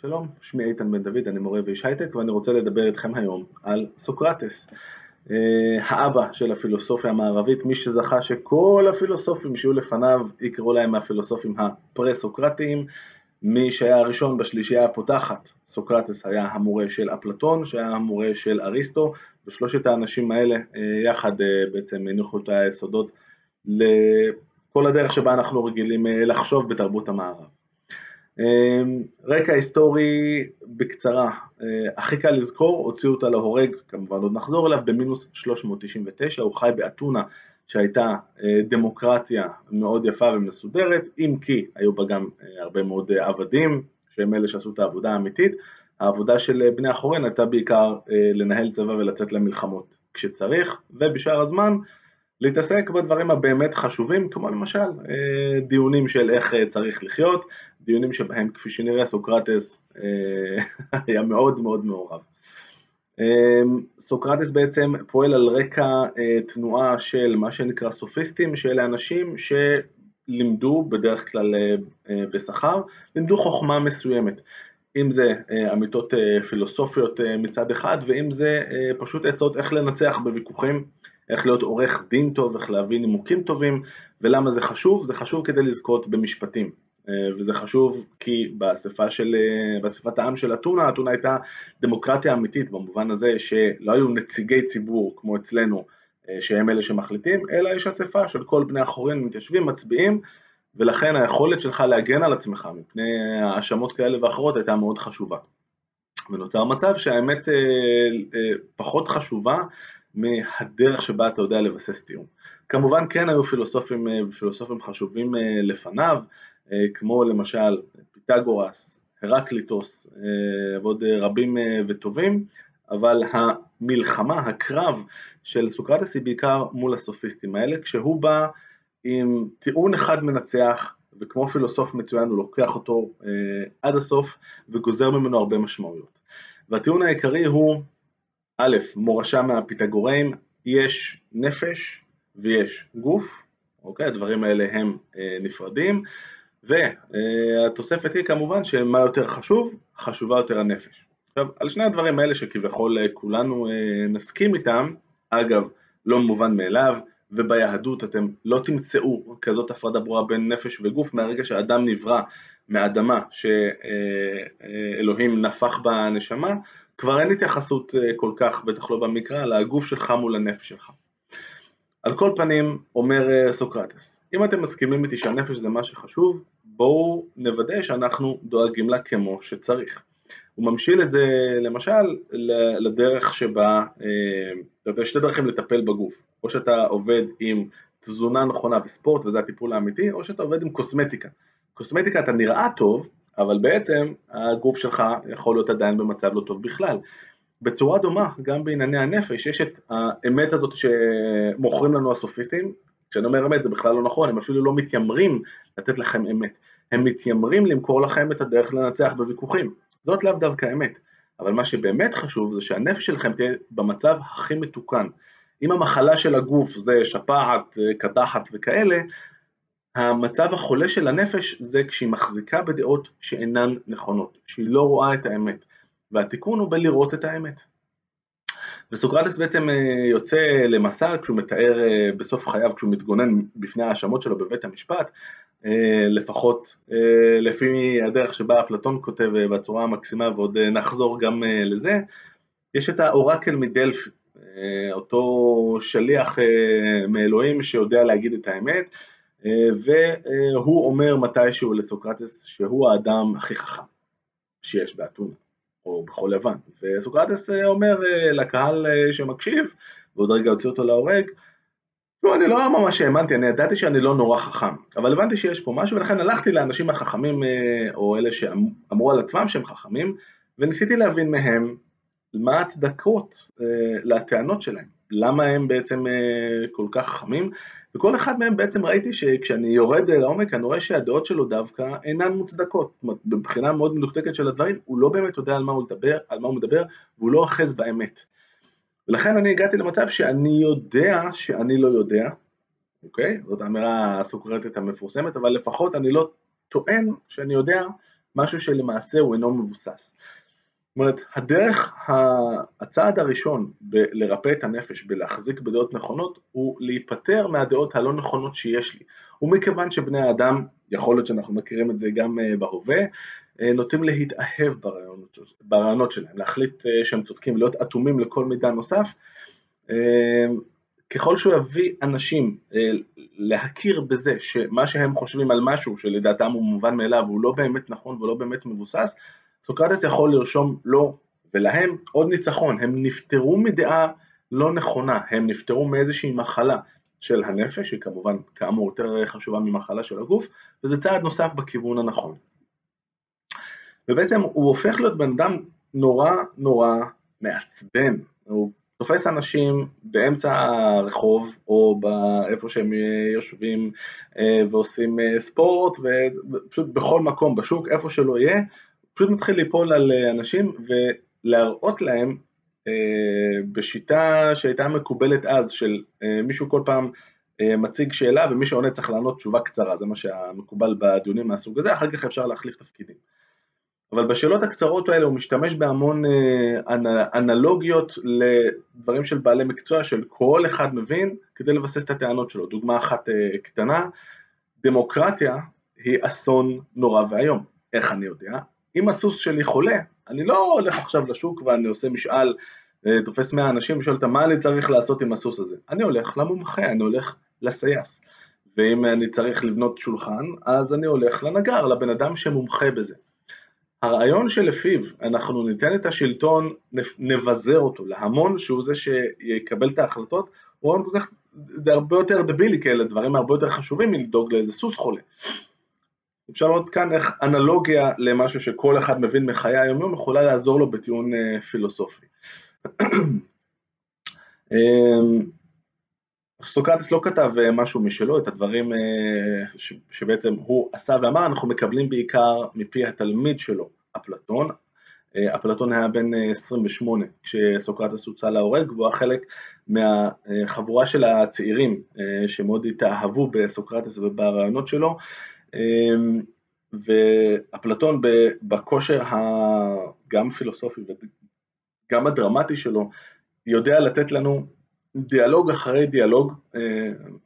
שלום, שמי איתן בן דוד, אני מורה ואיש הייטק ואני רוצה לדבר איתכם היום על סוקרטס, אה, האבא של הפילוסופיה המערבית, מי שזכה שכל הפילוסופים שהיו לפניו יקראו להם מהפילוסופים הפרה-סוקרטיים, מי שהיה הראשון בשלישייה הפותחת, סוקרטס היה המורה של אפלטון, שהיה המורה של אריסטו, ושלושת האנשים האלה אה, יחד אה, בעצם הניחו את היסודות לכל הדרך שבה אנחנו רגילים לחשוב בתרבות המערב. אמ, רקע היסטורי בקצרה, אה, הכי קל לזכור, הוציאו אותה להורג, כמובן עוד נחזור אליו, במינוס 399, הוא חי באתונה שהייתה אה, דמוקרטיה מאוד יפה ומסודרת, אם כי היו בה גם אה, הרבה מאוד עבדים, שהם אלה שעשו את העבודה האמיתית, העבודה של בני החורין הייתה בעיקר לנהל צבא ולצאת למלחמות כשצריך, ובשאר הזמן להתעסק בדברים הבאמת חשובים, כמו למשל אה, דיונים של איך אה, צריך לחיות, דיונים שבהם כפי שנראה סוקרטס אה, היה מאוד מאוד מעורב. סוקרטס בעצם פועל על רקע תנועה של מה שנקרא סופיסטים, שאלה אנשים שלימדו בדרך כלל בשכר, לימדו חוכמה מסוימת. אם זה אמיתות פילוסופיות מצד אחד, ואם זה פשוט עצות איך לנצח בוויכוחים איך להיות עורך דין טוב, איך להביא נימוקים טובים, ולמה זה חשוב? זה חשוב כדי לזכות במשפטים. אה, וזה חשוב כי באספה של, אה, באספת העם של אתונה, אתונה הייתה דמוקרטיה אמיתית במובן הזה שלא היו נציגי ציבור כמו אצלנו אה, שהם אלה שמחליטים, אלא יש אספה של כל בני החורין מתיישבים, מצביעים, ולכן היכולת שלך להגן על עצמך מפני האשמות כאלה ואחרות הייתה מאוד חשובה. ונוצר מצב שהאמת פחות חשובה מהדרך שבה אתה יודע לבסס טיעון. כמובן כן היו פילוסופים, אה, פילוסופים חשובים אה, לפניו, אה, כמו למשל פיתגורס, הרקליטוס ועוד רבים וטובים, אבל המלחמה, הקרב של סוקרטס היא בעיקר מול הסופיסטים האלה, כשהוא בא עם טיעון אחד מנצח, וכמו פילוסוף מצוין הוא לוקח אותו עד הסוף וגוזר ממנו הרבה משמעויות. והטיעון העיקרי הוא א', מורשה מהפיתגוראים, יש נפש ויש גוף, אוקיי? הדברים האלה הם אה, נפרדים, והתוספת היא כמובן שמה יותר חשוב? חשובה יותר הנפש. עכשיו, על שני הדברים האלה שכביכול אה, כולנו אה, נסכים איתם, אגב, לא מובן מאליו, וביהדות אתם לא תמצאו כזאת הפרדה ברורה בין נפש וגוף מהרגע שאדם נברא מאדמה שאלוהים נפח בנשמה, כבר אין התייחסות אה, כל כך, בטח לא במקרא, לגוף שלך מול הנפש שלך. על כל פנים, אומר אה, סוקרטס, אם אתם מסכימים איתי שהנפש זה מה שחשוב, בואו נוודא שאנחנו דואגים לה כמו שצריך. הוא ממשיל את זה למשל לדרך שבה, אה, יש שתי דרכים לטפל בגוף, או שאתה עובד עם תזונה נכונה וספורט וזה הטיפול האמיתי, או שאתה עובד עם קוסמטיקה. קוסמטיקה אתה נראה טוב, אבל בעצם הגוף שלך יכול להיות עדיין במצב לא טוב בכלל. בצורה דומה, גם בענייני הנפש, יש את האמת הזאת שמוכרים לנו הסופיסטים, כשאני אומר אמת זה בכלל לא נכון, הם אפילו לא מתיימרים לתת לכם אמת, הם מתיימרים למכור לכם את הדרך לנצח בוויכוחים, זאת לאו דווקא אמת, אבל מה שבאמת חשוב זה שהנפש שלכם תהיה במצב הכי מתוקן. אם המחלה של הגוף זה שפעת, קדחת וכאלה, המצב החולה של הנפש זה כשהיא מחזיקה בדעות שאינן נכונות, שהיא לא רואה את האמת, והתיקון הוא בלראות את האמת. וסוקרטס בעצם אה, יוצא למסע כשהוא מתאר אה, בסוף חייו, כשהוא מתגונן בפני ההאשמות שלו בבית המשפט, אה, לפחות לפי הדרך שבה אפלטון כותב בצורה המקסימה, ועוד נחזור גם לזה, יש את האורקל מדלפי, אותו שליח מאלוהים שיודע להגיד את האמת, והוא אומר מתישהו לסוקרטס שהוא האדם הכי חכם שיש באתונה, או בכל לבן, וסוקרטס אומר לקהל שמקשיב, ועוד רגע הוציא אותו להורג, לא, אני לא ממש האמנתי, אני ידעתי שאני לא נורא חכם, אבל הבנתי שיש פה משהו, ולכן הלכתי לאנשים החכמים, או אלה שאמרו על עצמם שהם חכמים, וניסיתי להבין מהם מה ההצדקות לטענות שלהם, למה הם בעצם כל כך חכמים, וכל אחד מהם בעצם ראיתי שכשאני יורד לעומק אני רואה שהדעות שלו דווקא אינן מוצדקות, זאת אומרת בבחינה מאוד מדוקדקת של הדברים הוא לא באמת יודע על מה הוא מדבר, על מה הוא מדבר והוא לא אוחז באמת. ולכן אני הגעתי למצב שאני יודע שאני לא יודע, אוקיי? זאת האמירה הסוקרטית המפורסמת, אבל לפחות אני לא טוען שאני יודע משהו שלמעשה הוא אינו מבוסס. אומרת, הדרך, הצעד הראשון בלרפא את הנפש, בלהחזיק בדעות נכונות, הוא להיפטר מהדעות הלא נכונות שיש לי. ומכיוון שבני האדם, יכול להיות שאנחנו מכירים את זה גם אה, בהווה, אה, נוטים להתאהב ברעיונות, ברעיונות שלהם, להחליט אה, שהם צודקים, להיות אטומים לכל מידע נוסף. ככל שהוא יביא אנשים להכיר בזה שמה שהם חושבים על משהו שלדעתם הוא מובן מאליו הוא לא באמת נכון ולא באמת מבוסס, סוקרטס יכול לרשום לו ולהם עוד ניצחון, הם נפטרו מדעה לא נכונה, הם נפטרו מאיזושהי מחלה של הנפש, שהיא כמובן כאמור יותר חשובה ממחלה של הגוף, וזה צעד נוסף בכיוון הנכון. ובעצם הוא הופך להיות בן אדם נורא נורא מעצבן, הוא תופס אנשים באמצע הרחוב או באיפה שהם יושבים אה, ועושים אה, ספורט ופשוט בכל מקום בשוק, איפה שלא יהיה, פשוט מתחיל ליפול על אה, אנשים ולהראות להם בשיטה שהייתה מקובלת אז של מישהו כל פעם מציג שאלה ומי שעונה צריך לענות תשובה קצרה, זה מה שמקובל בדיונים מהסוג הזה, אחר כך אפשר להחליף תפקידים. אבל בשאלות הקצרות האלה הוא משתמש בהמון אה, אנלוגיות לדברים של בעלי מקצוע של כל אחד מבין כדי לבסס את הטענות שלו. דוגמה אחת אה, קטנה, דמוקרטיה היא אסון נורא ואיום. איך אני יודע? אם הסוס שלי חולה, אני לא הולך עכשיו לשוק ואני עושה משאל, אה, תופס 100 אנשים ושואל אותם מה אני צריך לעשות עם הסוס הזה. אני הולך למומחה, אני הולך לסייס. ואם אני צריך לבנות שולחן, אז אני הולך לנגר, לבן אדם שמומחה בזה. הרעיון שלפיו אנחנו ניתן את השלטון, נבזר אותו להמון שהוא זה שיקבל את ההחלטות, הוא כל כך, זה הרבה יותר דבילי כאלה דברים הרבה יותר חשובים מלדאוג לאיזה סוס חולה. אפשר לראות כאן איך אנלוגיה למשהו שכל אחד מבין מחיי היום-יום יכולה לעזור לו בטיעון אה, פילוסופי. אמ, סוקרטס לא כתב אה, משהו משלו, את הדברים אה, שבעצם הוא עשה ואמר, אנחנו מקבלים בעיקר מפי התלמיד שלו, אפלטון. אפלטון היה בן 28 כשסוקרטס הוצא להורג, והוא היה חלק מהחבורה של הצעירים שמאוד התאהבו בסוקרטס וברעיונות שלו. ואפלטון בכושר הגם פילוסופי וגם הדרמטי שלו, יודע לתת לנו דיאלוג אחרי דיאלוג, אה,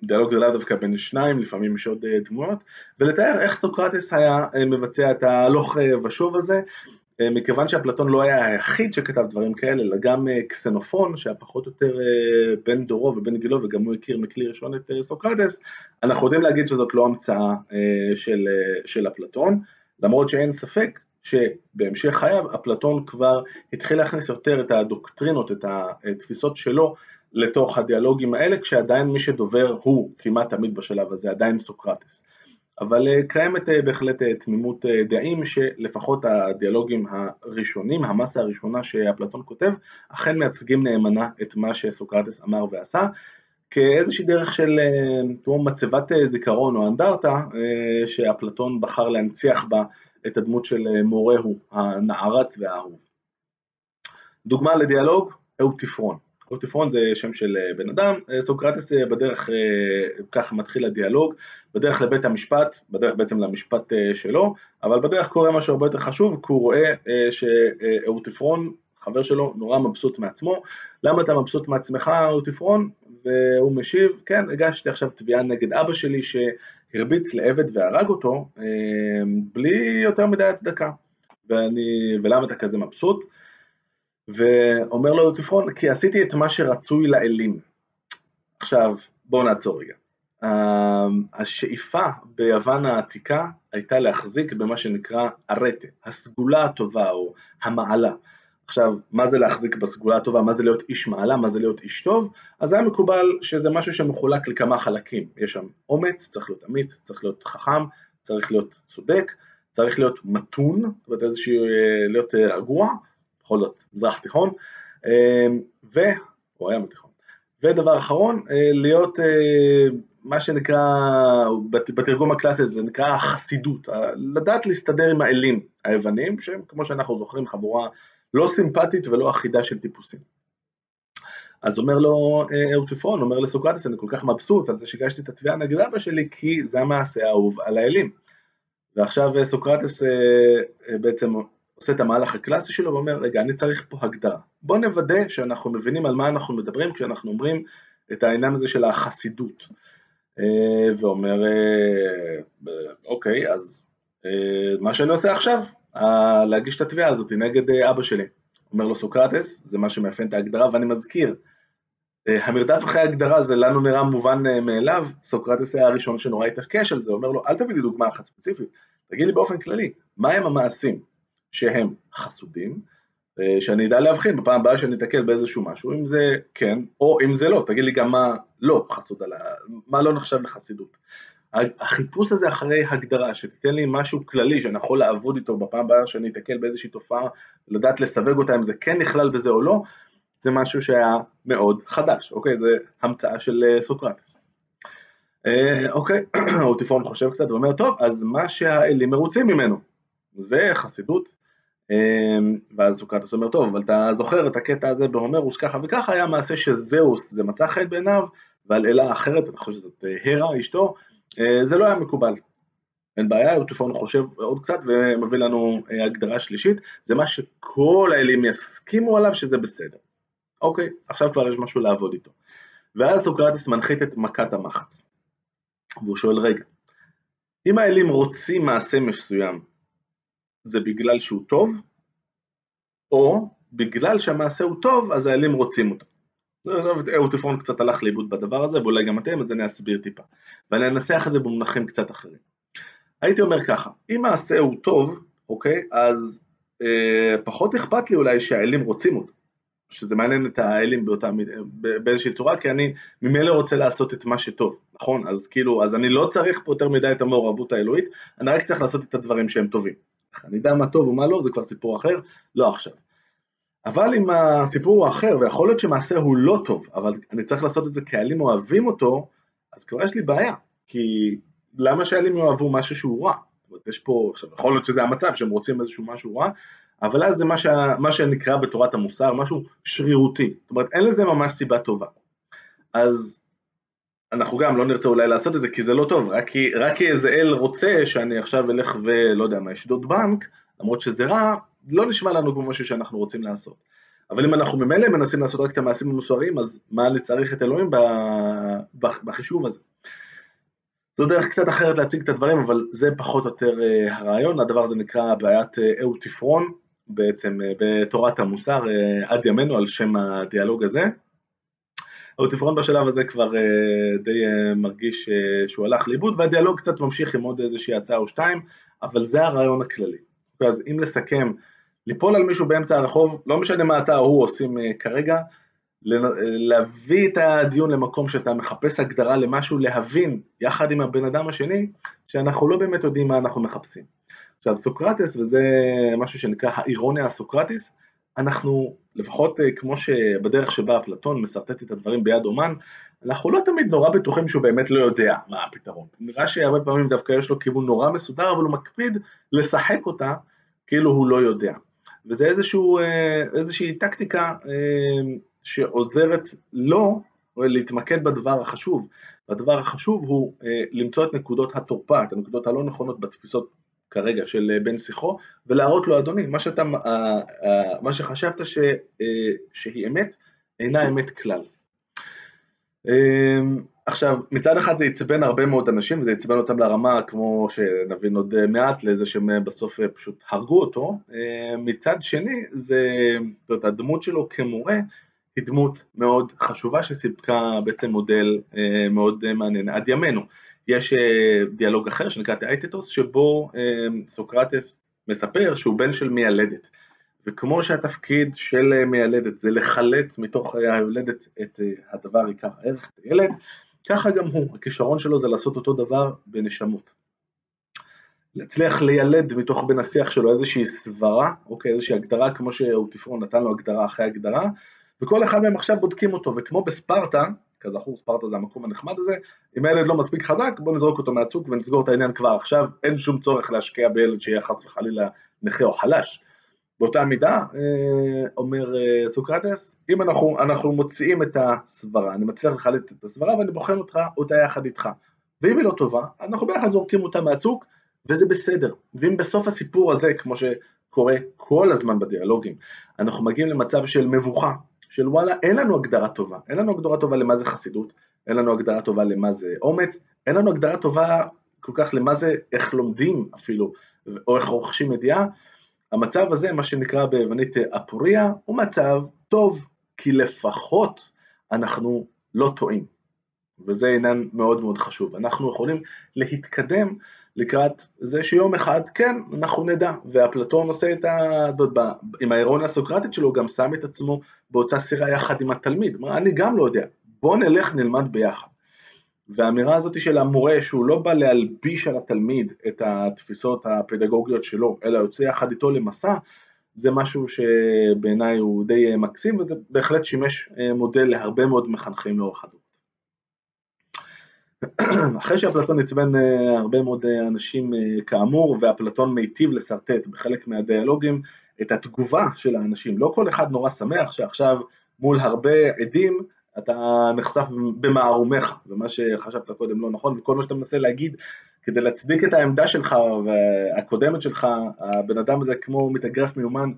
דיאלוג זה לאו דווקא בין שניים, לפעמים יש עוד אה, דמויות, ולתאר איך סוקרטס היה אה, מבצע את ההלוך ושוב הזה, מכיוון שאפלטון לא היה היחיד שכתב דברים כאלה, אלא גם קסנופון, שהיה פחות או יותר בן דורו ובן גילו, וגם הוא הכיר מכלי ראשון את סוקרטס, אנחנו יודעים להגיד שזאת לא המצאה של, של אפלטון, למרות שאין ספק שבהמשך חייו אפלטון כבר התחיל להכניס יותר את הדוקטרינות, את התפיסות שלו לתוך הדיאלוגים האלה, כשעדיין מי שדובר הוא כמעט תמיד בשלב הזה, עדיין סוקרטס. אבל אה, קיימת אה, בהחלט אה, תמימות דעים שלפחות הדיאלוגים הראשונים, המסה הראשונה שאפלטון כותב, אכן מייצגים נאמנה את מה שסוקרטס אמר ועשה, כאיזושהי דרך של כמו מצבת זיכרון או אנדרטה, שאפלטון בחר להנציח בה את הדמות של מורהו, הנערץ והאהוב. דוגמה לדיאלוג, אהוטיפרון. אוטיפרון זה שם של אה, בן אדם, אה, סוקרטס אה, בדרך, ככה מתחיל הדיאלוג, בדרך לבית המשפט, בדרך בעצם למשפט שלו, אבל בדרך קורה משהו הרבה יותר חשוב, כי הוא רואה שאוטיפרון, חבר שלו, נורא מבסוט מעצמו, למה אתה מבסוט מעצמך אוטיפרון? והוא משיב, כן, הגשתי עכשיו תביעה נגד אבא שלי שהרביץ לעבד והרג אותו, בלי יותר מדי הצדקה, ואני, ולמה אתה כזה מבסוט? ואומר לו תפרון, כי עשיתי את מה שרצוי לאלים. עכשיו, בואו נעצור רגע. אמ, השאיפה ביוון העתיקה הייתה להחזיק במה שנקרא ארטה, הסגולה הטובה או המעלה. עכשיו, מה זה להחזיק בסגולה הטובה, מה זה להיות איש מעלה, מה זה להיות איש טוב, אז היה מקובל שזה משהו שמחולק לכמה חלקים. יש שם אומץ, צריך להיות אמיץ, צריך להיות חכם, צריך להיות צודק, צריך להיות מתון, זאת אומרת איזשהו, אה, להיות אה, רגוע, בכל זאת מזרח תיכון, אמ, ו... הוא היה בתיכון. ודבר אחרון, אה, להיות אה, מה שנקרא, בתרגום הקלאסי זה נקרא חסידות, לדעת להסתדר עם האלים היוונים, שהם כמו שאנחנו זוכרים חבורה לא סימפטית ולא אחידה של טיפוסים. אז אומר לו אה, אוטיפרון, אומר לסוקרטס, אני כל כך מבסוט על זה שהגשתי את התביעה נגד אבא שלי, כי זה המעשה האהוב על האלים. ועכשיו סוקרטס בעצם עושה את המהלך הקלאסי שלו ואומר, רגע, אני צריך פה הגדרה. בוא נוודא שאנחנו מבינים על מה אנחנו מדברים כשאנחנו אומרים את העניין הזה של החסידות. ואומר, אוקיי, אז מה שאני עושה עכשיו, להגיש את התביעה הזאת נגד אבא שלי. אומר לו סוקרטס, זה מה שמאפיין את ההגדרה, ואני מזכיר, אה, המרדף אחרי ההגדרה זה לנו נראה מובן אה, מאליו, סוקרטס היה הראשון שנורא התעקש על זה, אומר לו, אל תביא לי דוגמה אחת ספציפית, תגיד לי באופן כללי, מהם המעשים שהם חסודים, אה, שאני אדע להבחין בפעם הבאה שאני אתקל באיזשהו משהו, אם זה כן או אם זה לא, תגיד לי גם מה לא חסוד על ה... מה לא נחשב לחסידות. החיפוש הזה אחרי הגדרה, שתיתן לי משהו כללי שאני יכול לעבוד איתו בפעם הבאה שאני אתקל באיזושהי תופעה, לדעת לסווג אותה אם זה כן נכלל בזה או לא, זה משהו שהיה מאוד חדש, אוקיי? זה המצאה של אה, סוקרטס. אה, אוקיי, אוטיפון חושב קצת ואומר, טוב, אז מה שהאלים מרוצים ממנו, זה חסידות. אה, ואז סוקרטס אומר, טוב, אבל אתה זוכר את הקטע הזה בהומרוס ככה וככה, היה מעשה שזהוס, זה מצא חן בעיניו, ועל אלה אחרת, אני חושב שזאת הרה, אשתו, זה לא היה מקובל. אין בעיה, אוטיפון חושב עוד קצת ומביא לנו הגדרה שלישית, זה מה שכל האלים יסכימו עליו שזה בסדר. אוקיי, עכשיו כבר יש משהו לעבוד איתו. ואז סוקרטס מנחית את מכת המחץ. והוא שואל, רגע, אם האלים רוצים מעשה מסוים, זה בגלל שהוא טוב, או בגלל שהמעשה הוא טוב, אז האלים רוצים אותו. אוטיפרון קצת הלך לאיבוד בדבר הזה, ואולי גם אתם, אז אני אסביר טיפה. ואני אנסח את זה במונחים קצת אחרים. הייתי אומר ככה, אם מעשה הוא טוב, אוקיי, אז אה, פחות אכפת לי אולי שהאלים רוצים אותו. שזה מעניין את האלים באותה, באיזושהי צורה, כי אני ממילא רוצה לעשות את מה שטוב, נכון? אז כאילו, אז אני לא צריך פה יותר מדי את המעורבות האלוהית, אני רק צריך לעשות את הדברים שהם טובים. אני יודע מה טוב ומה לא, זה כבר סיפור אחר, לא עכשיו. אבל אם הסיפור הוא אחר, ויכול להיות שמעשה הוא לא טוב, אבל אני צריך לעשות את זה כי האלים אוהבים אותו, אז כבר יש לי בעיה, כי למה שהאלים יאהבו משהו שהוא רע? אומרת, יש פה, עכשיו, יכול להיות שזה המצב, שהם רוצים איזשהו משהו רע, אבל אז זה מה, שה, מה שנקרא בתורת המוסר, משהו שרירותי, זאת אומרת אין לזה ממש סיבה טובה. אז אנחנו גם לא נרצה אולי לעשות את זה כי זה לא טוב, רק כי, רק כי איזה אל רוצה שאני עכשיו אלך ולא יודע מה, אשדוד בנק, למרות שזה רע, לא נשמע לנו כמו משהו שאנחנו רוצים לעשות. אבל אם אנחנו ממילא מנסים לעשות רק את המעשים המוסריים, אז מה אני צריך את אלוהים בחישוב הזה? זו דרך קצת אחרת להציג את הדברים, אבל זה פחות או יותר אה, הרעיון, הדבר הזה נקרא בעיית אה, אאוטיפרון, בעצם אה, בתורת המוסר עד ימינו על שם הדיאלוג הזה. האוטיפרון בשלב הזה כבר אה, די מרגיש שהוא הלך לאיבוד והדיאלוג קצת ממשיך עם עוד איזושהי הצעה או שתיים, אבל זה הרעיון הכללי. אז אם לסכם, ליפול על מישהו באמצע הרחוב, לא משנה מה אתה או הוא עושים כרגע, להביא את הדיון למקום שאתה מחפש הגדרה למשהו, להבין יחד עם הבן אדם השני, שאנחנו לא באמת יודעים מה אנחנו מחפשים. עכשיו סוקרטס, וזה משהו שנקרא האירוניה הסוקרטיס, אנחנו לפחות אה, כמו שבדרך שבה אפלטון משרטט את הדברים ביד אומן, אנחנו לא תמיד נורא בטוחים שהוא באמת לא יודע מה הפתרון. נראה שהרבה פעמים דווקא יש לו כיוון נורא מסודר, אבל הוא מקפיד לשחק אותה כאילו הוא לא יודע. וזה איזשהו, אה, איזושהי טקטיקה אה, שעוזרת לו להתמקד בדבר החשוב. והדבר החשוב הוא למצוא את נקודות התורפה, את הנקודות הלא נכונות בתפיסות כרגע של אה, בן שיחו, ולהראות לו, אדוני, מה, שאתה, אה, אה, מה שחשבת ש, שהיא אמת, אינה אמת כלל. עכשיו, מצד אחד זה עצבן הרבה מאוד אנשים, וזה עצבן אותם לרמה, כמו שנבין עוד מעט, לזה שהם בסוף פשוט הרגו אותו. מצד שני, זה, זאת הדמות שלו כמורה, היא דמות מאוד חשובה שסיפקה בעצם מודל מאוד מעניין עד ימינו. יש אה, דיאלוג אחר שנקרא תאייטטוס, שבו אה, סוקרטס מספר שהוא בן של מיילדת. וכמו שהתפקיד של אה, מיילדת זה לחלץ מתוך היולדת את הדבר עיקר הערך, את הילד, ככה גם הוא, הכישרון שלו זה לעשות אותו דבר בנשמות. להצליח לילד מתוך בן השיח שלו איזושהי סברה, אוקיי, איזושהי הגדרה, כמו שאוטיפרון נתן לו הגדרה אחרי הגדרה, וכל אחד מהם עכשיו בודקים אותו, וכמו בספרטה, כזכור ספרטה זה המקום הנחמד הזה, אם הילד לא מספיק חזק בוא נזרוק אותו מהצוק ונסגור את העניין כבר עכשיו, אין שום צורך להשקיע בילד שיהיה חס וחלילה נכה או חלש. באותה מידה, אה, אומר אה, סוקרטס, אם אנחנו, אנחנו מוציאים את הסברה, אני מצליח לחלט את הסברה ואני בוחן אותך, אותה יחד איתך, ואם היא לא טובה, אנחנו ביחד זורקים אותה מהצוק וזה בסדר. ואם בסוף הסיפור הזה, כמו שקורה כל הזמן בדיאלוגים, אנחנו מגיעים למצב של מבוכה, של וואלה, אין לנו הגדרה טובה, אין לנו הגדרה טובה למה זה חסידות, אין לנו הגדרה טובה למה זה אומץ, אין לנו הגדרה טובה כל כך למה זה, איך לומדים אפילו, או איך רוכשים ידיעה, המצב הזה, מה שנקרא ביוונית אפוריה, הוא מצב טוב, כי לפחות אנחנו לא טועים. וזה עניין מאוד מאוד חשוב. אנחנו יכולים להתקדם לקראת זה שיום אחד, כן, אנחנו נדע. ואפלטון עושה את ה... עם האירוניה הסוקרטית שלו, הוא גם שם את עצמו באותה סירה יחד עם התלמיד. אומר, אני גם לא יודע, בוא נלך נלמד ביחד. והאמירה הזאת של המורה, שהוא לא בא להלביש על התלמיד את התפיסות הפדגוגיות שלו, אלא יוצא יחד איתו למסע, זה משהו שבעיניי הוא די מקסים, וזה בהחלט שימש מודל להרבה מאוד מחנכים לאורך הדור. אחרי שאפלטון עצבן הרבה מאוד אנשים כאמור, ואפלטון מיטיב לשרטט בחלק מהדיאלוגים את התגובה של האנשים, לא כל אחד נורא שמח שעכשיו מול הרבה עדים אתה נחשף במערומיך, ומה שחשבת קודם לא נכון, וכל מה שאתה מנסה להגיד כדי להצדיק את העמדה שלך והקודמת שלך, הבן אדם הזה כמו מתאגרף מיומן,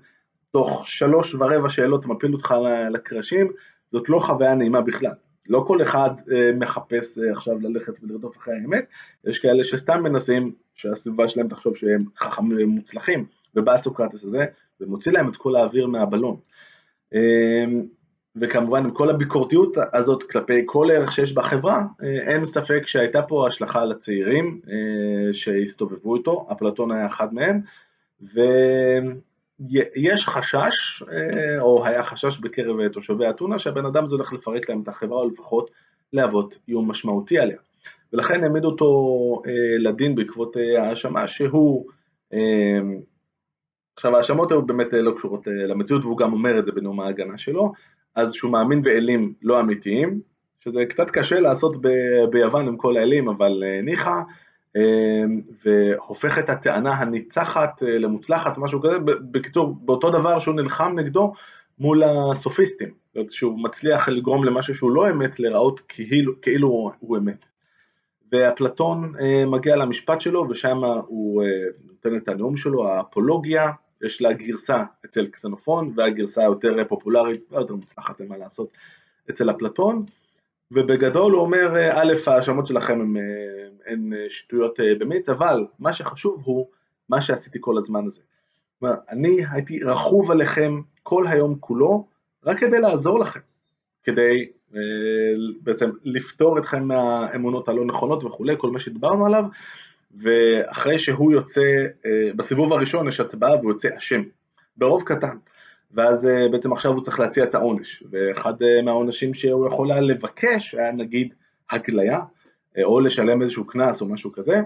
תוך שלוש ורבע שאלות מפיל אותך לקרשים, זאת לא חוויה נעימה בכלל. לא כל אחד אה, מחפש אה, עכשיו ללכת ולרדוף אחרי האמת, יש כאלה שסתם מנסים שהסביבה שלהם תחשוב שהם חכמים ומוצלחים, ובא סוקרטס הזה ומוציא להם את כל האוויר מהבלון. אה, וכמובן עם כל הביקורתיות הזאת כלפי כל ערך שיש בחברה, אין ספק שהייתה פה השלכה על הצעירים שהסתובבו איתו, אפלטון היה אחד מהם, ויש חשש, או היה חשש בקרב תושבי אתונה, שהבן אדם הזה הולך לפרק להם את החברה, או לפחות להוות איום משמעותי עליה. ולכן העמיד אותו לדין בעקבות האשמה שהוא, עכשיו ההאשמות היו באמת לא קשורות למציאות, והוא גם אומר את זה בנאום ההגנה שלו, אז שהוא מאמין באלים לא אמיתיים, שזה קצת קשה לעשות ב- ביוון עם כל האלים, אבל אה, ניחא, אה, והופך את הטענה הניצחת אה, למוצלחת, משהו כזה, בקיצור, באותו דבר שהוא נלחם נגדו מול הסופיסטים, שהוא מצליח לגרום למשהו שהוא לא אמת, להיראות כאילו, כאילו הוא אמת. ואפלטון מגיע למשפט שלו, ושם הוא נותן את הנאום שלו, האפולוגיה, יש לה גרסה אצל קסנופון, והגרסה היותר פופולרית והיותר מוצלחת, אין מה לעשות, אצל אפלטון, ובגדול הוא אומר, א', ההאשמות שלכם הן, הן שטויות במיץ, אבל מה שחשוב הוא מה שעשיתי כל הזמן הזה. כלומר, אני הייתי רכוב עליכם כל היום כולו, רק כדי לעזור לכם, כדי בעצם לפתור אתכם מהאמונות הלא נכונות וכולי, כל מה שדיברנו עליו, ואחרי שהוא יוצא, אה, בסיבוב הראשון יש הצבעה והוא יוצא אשם, ברוב קטן, ואז אה, בעצם עכשיו הוא צריך להציע את העונש, ואחד אה, מהעונשים שהוא יכול היה לבקש היה נגיד הגליה, או לשלם איזשהו קנס או משהו כזה,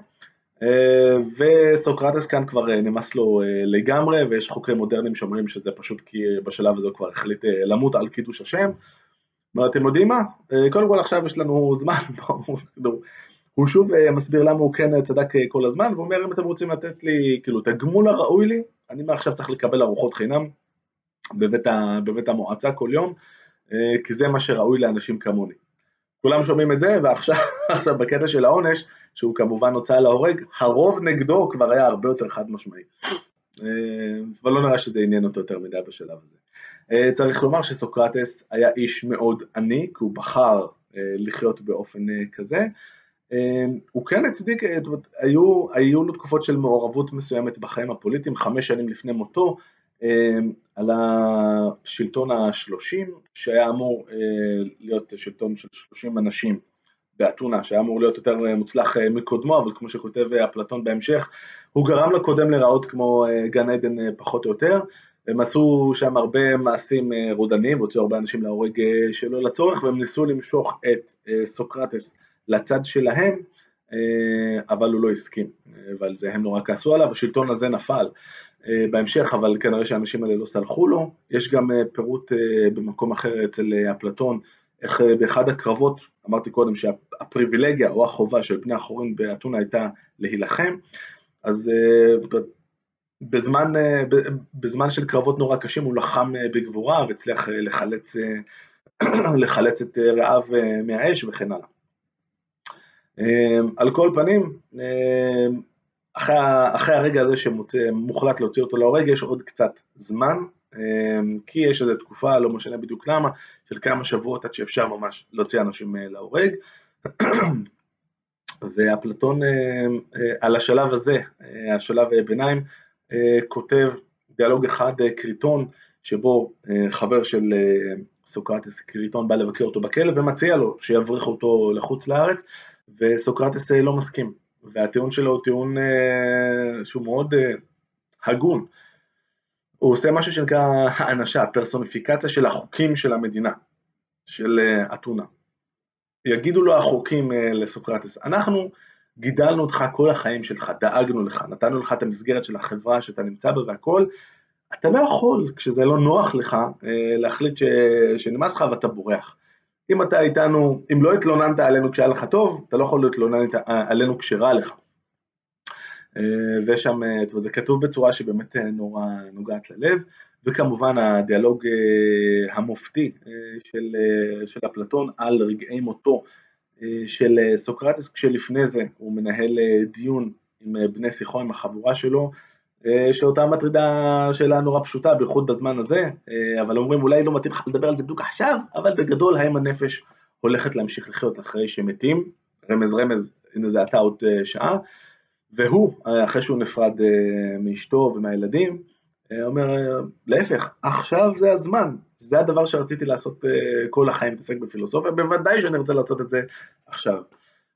וסוקרטס כאן כבר נמאס לו לגמרי, ויש חוקרים מודרניים שאומרים שזה פשוט כי בשלב הזה הוא כבר החליט למות על קידוש השם. אתם יודעים מה? קודם כל עכשיו יש לנו זמן, הוא שוב אה, מסביר למה הוא כן צדק אה, כל הזמן, והוא אומר אם אתם רוצים לתת לי כאילו את הגמול הראוי לי, אני מעכשיו צריך לקבל ארוחות חינם בבית, ה, בבית המועצה כל יום, אה, כי זה מה שראוי לאנשים כמוני. כולם שומעים את זה, ועכשיו בקטע של העונש, שהוא כמובן הוצאה להורג, הרוב נגדו כבר היה הרבה יותר חד משמעי. אבל לא נראה שזה עניין אותו יותר מדי בשלב הזה. צריך לומר שסוקרטס היה איש מאוד עני, כי הוא בחר לחיות באופן כזה, הוא כן הצדיק, אה, היו, היו לו תקופות של מעורבות מסוימת בחיים הפוליטיים, חמש שנים לפני מותו, על השלטון השלושים, שהיה אמור אה, להיות שלטון של שלושים אנשים באתונה, שהיה אמור להיות יותר אה, מוצלח מקודמו, אבל כמו שכותב אפלטון בהמשך, הוא גרם לקודם להיראות כמו גן עדן פחות או יותר, הם עשו שם הרבה מעשים רודניים, והוציאו הרבה אנשים להורג שלא לצורך, והם ניסו למשוך את סוקרטס לצד שלהם, אה, אבל הוא לא הסכים, ועל זה הם נורא כעסו עליו, השלטון הזה נפל. אה, בהמשך, אבל כנראה שהאנשים האלה לא סלחו לו. יש גם אה, פירוט במקום אחר אצל אפלטון, איך באחד הקרבות, אמרתי קודם שהפריבילגיה או החובה של פני החורים באתונה הייתה להילחם, אז בזמן, בזמן של קרבות נורא קשים הוא לחם בגבורה והצליח לחלץ, לחלץ את רעיו מהאש וכן הלאה. על כל פנים, אחרי, הרגע הזה שמוחלט להוציא אותו להורג, יש עוד קצת זמן, כי יש איזו תקופה, לא משנה בדיוק למה, של כמה שבועות עד שאפשר ממש להוציא אנשים להורג. ואפלטון על השלב הזה, השלב ביניים, כותב דיאלוג אחד, קריטון, שבו חבר של סוקרטס קריטון בא לבקר אותו בכלא ומציע לו שיבריח אותו לחוץ לארץ, וסוקרטס לא מסכים, והטיעון שלו הוא טיעון שהוא מאוד הגון. הוא עושה משהו שנקרא האנשה, פרסוניפיקציה של החוקים של המדינה, של אתונה. יגידו לו החוקים לסוקרטס, אנחנו גידלנו אותך כל החיים שלך, דאגנו לך, נתנו לך את המסגרת של החברה שאתה נמצא בה והכל, אתה לא יכול, כשזה לא נוח לך, להחליט ש... שנמאס לך ואתה בורח. אם אתה איתנו, אם לא התלוננת עלינו כשהיה לך טוב, אתה לא יכול להתלונן עלינו כשרע לך. ושם, זה כתוב בצורה שבאמת נורא נוגעת ללב, וכמובן הדיאלוג המופתי של, של אפלטון על רגעי מותו של סוקרטס, כשלפני זה הוא מנהל דיון עם בני שיחו, עם החבורה שלו, שאותה מטרידה שאלה נורא פשוטה, בייחוד בזמן הזה, אבל אומרים אולי לא מתאים לך לדבר על זה בדיוק עכשיו, אבל בגדול האם הנפש הולכת להמשיך לחיות אחרי שמתים, רמז רמז, הנה זה עתה עוד שעה, והוא, אחרי שהוא נפרד מאשתו ומהילדים, אומר, להפך, עכשיו זה הזמן, זה הדבר שרציתי לעשות כל החיים, להתעסק בפילוסופיה, בוודאי שאני רוצה לעשות את זה עכשיו.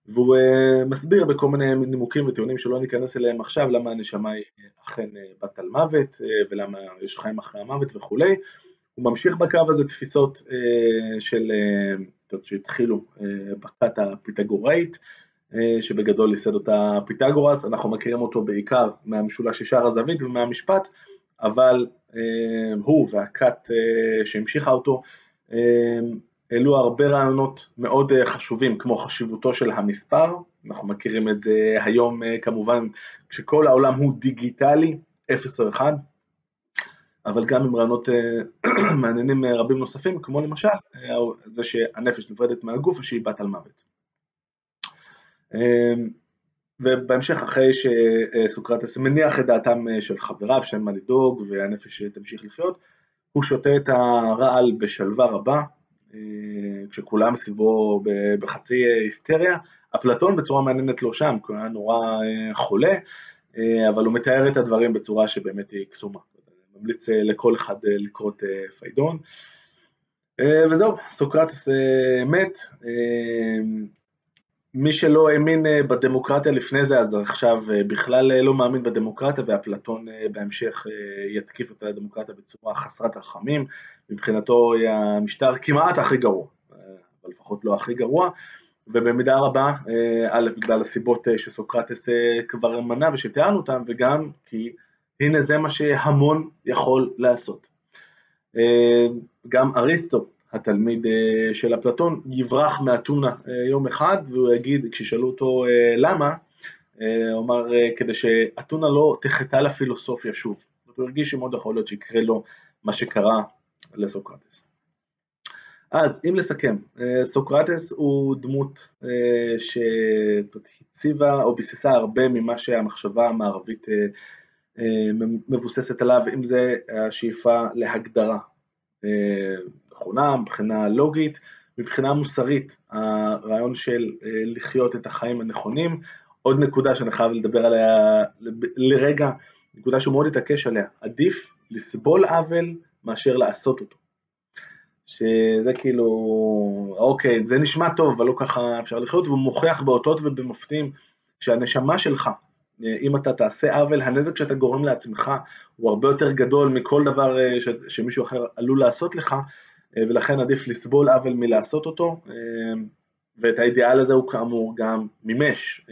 והוא מסביר בכל מיני נימוקים וטיעונים שלא ניכנס אליהם עכשיו, למה הנשמה היא אכן בת על מוות, ולמה יש חיים אחרי המוות וכולי. הוא ממשיך בקו הזה תפיסות של, שהתחילו בכת הפיתגוראית, שבגדול ייסד אותה פיתגורס, אנחנו מכירים אותו בעיקר מהמשולש ששער הזווית ומהמשפט, אבל הוא והכת שהמשיכה אותו, העלו הרבה רעיונות מאוד חשובים, כמו חשיבותו של המספר, אנחנו מכירים את זה היום כמובן, כשכל העולם הוא דיגיטלי, 0 או 1, אבל גם עם רעיונות מעניינים רבים נוספים, כמו למשל זה שהנפש נפרדת מהגוף ושהיא בת על מוות. ובהמשך, אחרי שסוקרטס מניח את דעתם של חבריו שאין מה לדאוג והנפש תמשיך לחיות, הוא שותה את הרעל בשלווה רבה, כשכולם סביבו בחצי היסטריה. אפלטון בצורה מעניינת לא שם, כי הוא היה נורא חולה, אבל הוא מתאר את הדברים בצורה שבאמת היא קסומה. ממליץ לכל אחד לקרוא את פיידון. וזהו, סוקרטס מת. מי שלא האמין בדמוקרטיה לפני זה, אז עכשיו בכלל לא מאמין בדמוקרטיה, ואפלטון בהמשך יתקיף את הדמוקרטיה בצורה חסרת רחמים, מבחינתו המשטר כמעט הכי גרוע, אבל לפחות לא הכי גרוע, ובמידה רבה, א', בגלל הסיבות שסוקרטס כבר מנה ושתיארנו אותן, וגם כי הנה זה מה שהמון יכול לעשות. גם אריסטו, התלמיד של אפלטון, יברח מאתונה יום אחד, והוא יגיד, כששאלו אותו למה, הוא אמר, כדי שאתונה לא תחטא לפילוסופיה שוב. הוא הרגיש שמאוד יכול להיות שיקרה לו מה שקרה לסוקרטס. אז אם לסכם, סוקרטס הוא דמות שהציבה או ביססה הרבה ממה שהמחשבה המערבית מבוססת עליו, אם זה השאיפה להגדרה נכונה, מבחינה לוגית, מבחינה מוסרית, הרעיון של לחיות את החיים הנכונים. עוד נקודה שאני חייב לדבר עליה לרגע, נקודה שהוא מאוד התעקש עליה, עדיף לסבול עוול מאשר לעשות אותו. שזה כאילו, אוקיי, זה נשמע טוב, אבל לא ככה אפשר לחיות, והוא מוכיח באותות ובמופתים שהנשמה שלך, אם אתה תעשה עוול, הנזק שאתה גורם לעצמך הוא הרבה יותר גדול מכל דבר ש, שמישהו אחר עלול לעשות לך, ולכן עדיף לסבול עוול מלעשות אותו, ואת האידיאל הזה הוא כאמור גם מימש,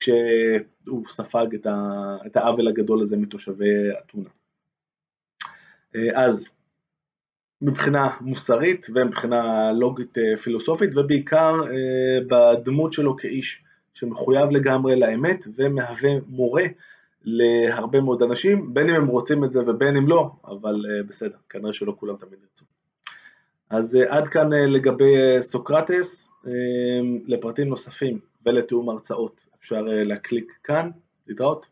כשהוא ספג את העוול הגדול הזה מתושבי אתונה. אז מבחינה מוסרית ומבחינה לוגית פילוסופית, ובעיקר בדמות שלו כאיש שמחויב לגמרי לאמת ומהווה מורה להרבה מאוד אנשים, בין אם הם רוצים את זה ובין אם לא, אבל בסדר, כנראה שלא כולם תמיד ירצו. אז עד כאן לגבי סוקרטס, לפרטים נוספים ולתיאום הרצאות אפשר להקליק כאן, להתראות.